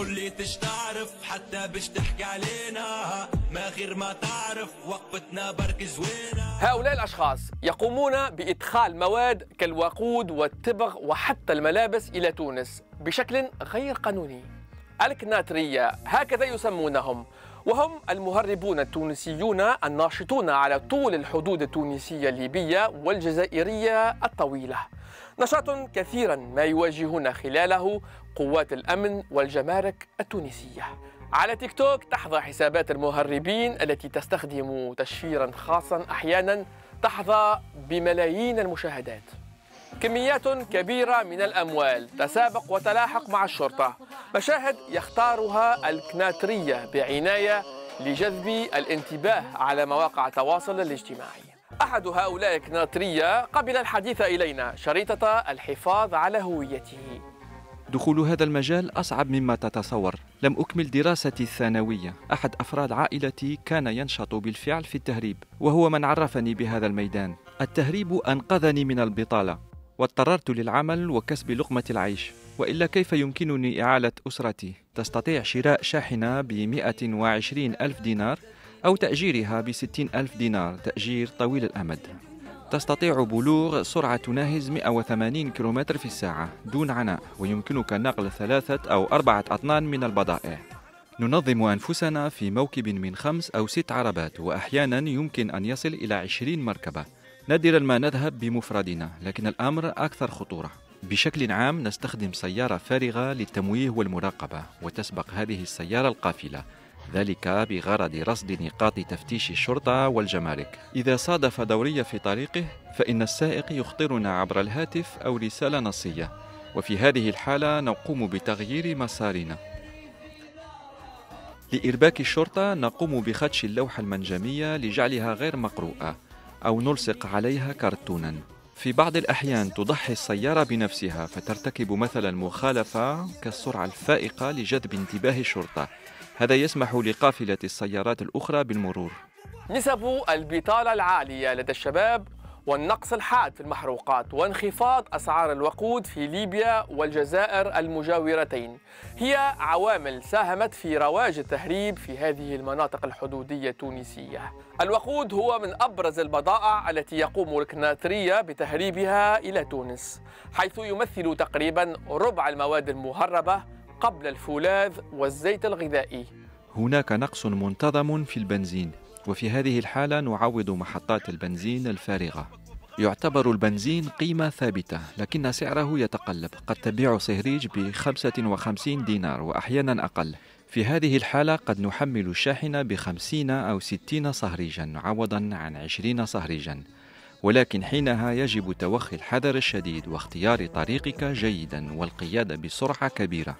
قل لي تش تعرف حتى بش تحكي علينا. ما غير ما تعرف وقفتنا برك زوينة. هؤلاء الأشخاص يقومون بإدخال مواد كالوقود والتبغ وحتى الملابس إلى تونس بشكل غير قانوني. الكناترية هكذا يسمونهم وهم المهربون التونسيون الناشطون على طول الحدود التونسية الليبية والجزائرية الطويلة. نشاط كثيرا ما يواجهون خلاله قوات الأمن والجمارك التونسية. على تيك توك تحظى حسابات المهربين التي تستخدم تشفيرا خاصا أحيانا تحظى بملايين المشاهدات. كميات كبيرة من الأموال تسابق وتلاحق مع الشرطة. مشاهد يختارها الكناترية بعناية لجذب الانتباه على مواقع التواصل الاجتماعي. أحد هؤلاء الكناترية قبل الحديث إلينا شريطة الحفاظ على هويته. دخول هذا المجال أصعب مما تتصور. لم أكمل دراستي الثانوية. أحد أفراد عائلتي كان ينشط بالفعل في التهريب وهو من عرفني بهذا الميدان. التهريب أنقذني من البطالة واضطررت للعمل وكسب لقمة العيش. وإلا كيف يمكنني إعالة أسرتي؟ تستطيع شراء شاحنة ب 120 ألف دينار أو تأجيرها ب 60 ألف دينار تأجير طويل الأمد. تستطيع بلوغ سرعة تناهز 180 كم في الساعة دون عناء ويمكنك نقل ثلاثة أو أربعة أطنان من البضائع. ننظم أنفسنا في موكب من خمس أو ست عربات وأحيانا يمكن أن يصل إلى عشرين مركبة. نادرا ما نذهب بمفردنا لكن الأمر أكثر خطورة. بشكل عام نستخدم سيارة فارغة للتمويه والمراقبة وتسبق هذه السيارة القافلة. ذلك بغرض رصد نقاط تفتيش الشرطة والجمارك. إذا صادف دورية في طريقه فإن السائق يخطرنا عبر الهاتف أو رسالة نصية. وفي هذه الحالة نقوم بتغيير مسارنا. لإرباك الشرطة نقوم بخدش اللوحة المنجمية لجعلها غير مقروءة أو نلصق عليها كرتونا. في بعض الأحيان تضحي السيارة بنفسها فترتكب مثلا مخالفة كالسرعة الفائقة لجذب انتباه الشرطة. هذا يسمح لقافلة السيارات الأخرى بالمرور. نسب البطالة العالية لدى الشباب والنقص الحاد في المحروقات وانخفاض أسعار الوقود في ليبيا والجزائر المجاورتين. هي عوامل ساهمت في رواج التهريب في هذه المناطق الحدودية التونسية. الوقود هو من أبرز البضائع التي يقوم الكناترية بتهريبها إلى تونس حيث يمثل تقريبا ربع المواد المهربة قبل الفولاذ والزيت الغذائي. هناك نقص منتظم في البنزين وفي هذه الحالة نعوض محطات البنزين الفارغة. يعتبر البنزين قيمة ثابتة لكن سعره يتقلب. قد تبيع صهريج ب 55 دينار وأحيانا أقل. في هذه الحالة قد نحمل الشاحنة بخمسين أو ستين صهريجا عوضا عن عشرين صهريجا. ولكن حينها يجب توخي الحذر الشديد واختيار طريقك جيدا والقيادة بسرعة كبيرة.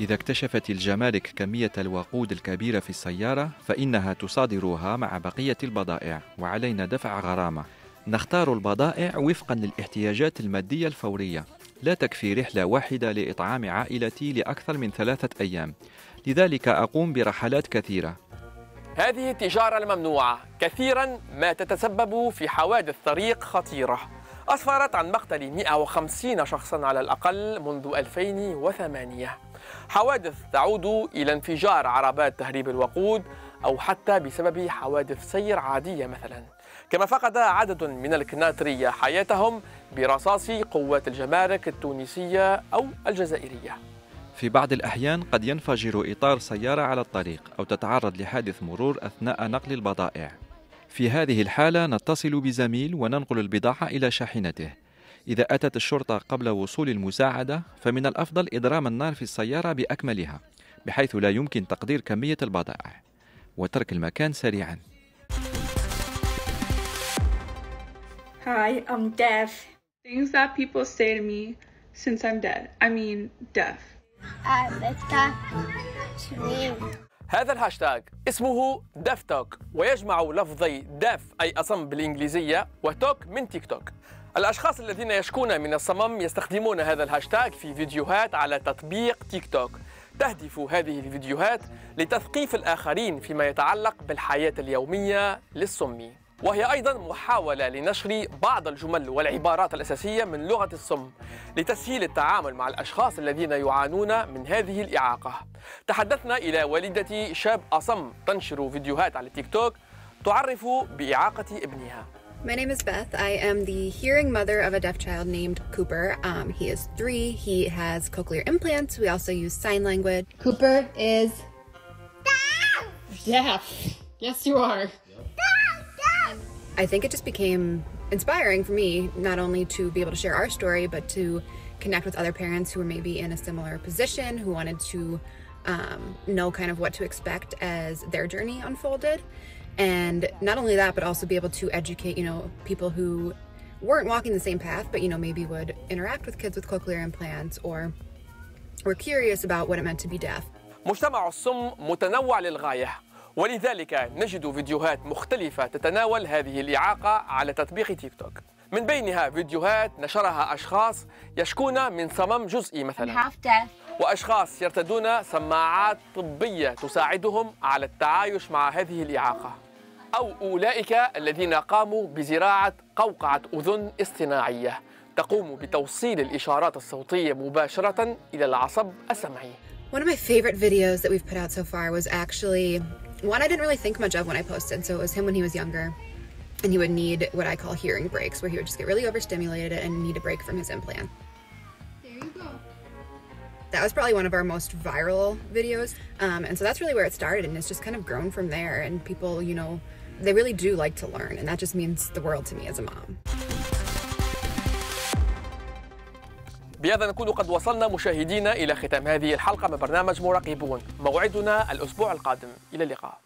إذا اكتشفت الجمارك كمية الوقود الكبيرة في السيارة فإنها تصادرها مع بقية البضائع وعلينا دفع غرامة. نختار البضائع وفقا للاحتياجات المادية الفورية. لا تكفي رحلة واحدة لإطعام عائلتي لأكثر من ثلاثة أيام. لذلك أقوم برحلات كثيرة. هذه التجارة الممنوعة. كثيرا ما تتسبب في حوادث طريق خطيرة. أسفرت عن مقتل 150 شخصا على الأقل منذ 2008 حوادث تعود إلى انفجار عربات تهريب الوقود أو حتى بسبب حوادث سير عادية مثلا. كما فقد عدد من الكناترية حياتهم برصاص قوات الجمارك التونسية أو الجزائرية. في بعض الأحيان قد ينفجر إطار سيارة على الطريق أو تتعرض لحادث مرور أثناء نقل البضائع. في هذه الحالة نتصل بزميل وننقل البضاعة إلى شاحنته. إذا أتت الشرطة قبل وصول المساعدة فمن الأفضل إضرام النار في السيارة بأكملها بحيث لا يمكن تقدير كمية البضائع وترك المكان سريعا Hi, I'm deaf. Things that people say to me since I'm dead. I mean, deaf. هذا الهاشتاج اسمه Deaf Tok ويجمع لفظي deaf أي أصم بالإنجليزية و Tok من تيك توك. الأشخاص الذين يشكون من الصمم يستخدمون هذا الهاشتاج في فيديوهات على تطبيق تيك توك. تهدف هذه الفيديوهات لتثقيف الآخرين فيما يتعلق بالحياة اليومية للصمي. وهي أيضا محاولة لنشر بعض الجمل والعبارات الأساسية من لغة الصم لتسهيل التعامل مع الأشخاص الذين يعانون من هذه الإعاقة تحدثنا إلى والدة شاب أصم تنشر فيديوهات على تيك توك تعرف بإعاقة ابنها My name is Beth. I am the hearing mother of a deaf child named Cooper. Um, he is three. He has cochlear implants. We also use sign language. Cooper is deaf. Yes, you are. I think it just became inspiring for me, not only to be able to share our story, but to connect with other parents who were maybe in a similar position, who wanted to um, know kind of what to expect as their journey unfolded. And not only that, but also be able to educate, you know, people who weren't walking the same path, but, you know, maybe would interact with kids with cochlear implants or were curious about what it meant to be deaf. مجتمع الصم متنوع للغاية ولذلك نجد فيديوهات مختلفة تتناول هذه الإعاقة على تطبيق تيك توك. من بينها فيديوهات نشرها أشخاص يشكون من صمم جزئي مثلا. وأشخاص يرتدون سماعات طبية تساعدهم على التعايش مع هذه الإعاقة. أو أولئك الذين قاموا بزراعة قوقعة أذن اصطناعية. تقوم بتوصيل الإشارات الصوتية مباشرة إلى العصب السمعي. One of my favorite videos that we've put out so far was actually one I didn't really think much of when I posted. So it was him when he was younger. And he would need what I call hearing breaks, where he would just get really overstimulated and need a break from his implant. There you go. That was probably one of our most viral videos. Um, and so that's really where it started. And it's just kind of grown from there. And people, you know, they really do like to learn. And that just means the world to me as a mom. بهذا نكون قد وصلنا مشاهدينا إلى ختام هذه الحلقة من برنامج مراقبون موعدنا الأسبوع القادم. إلى اللقاء.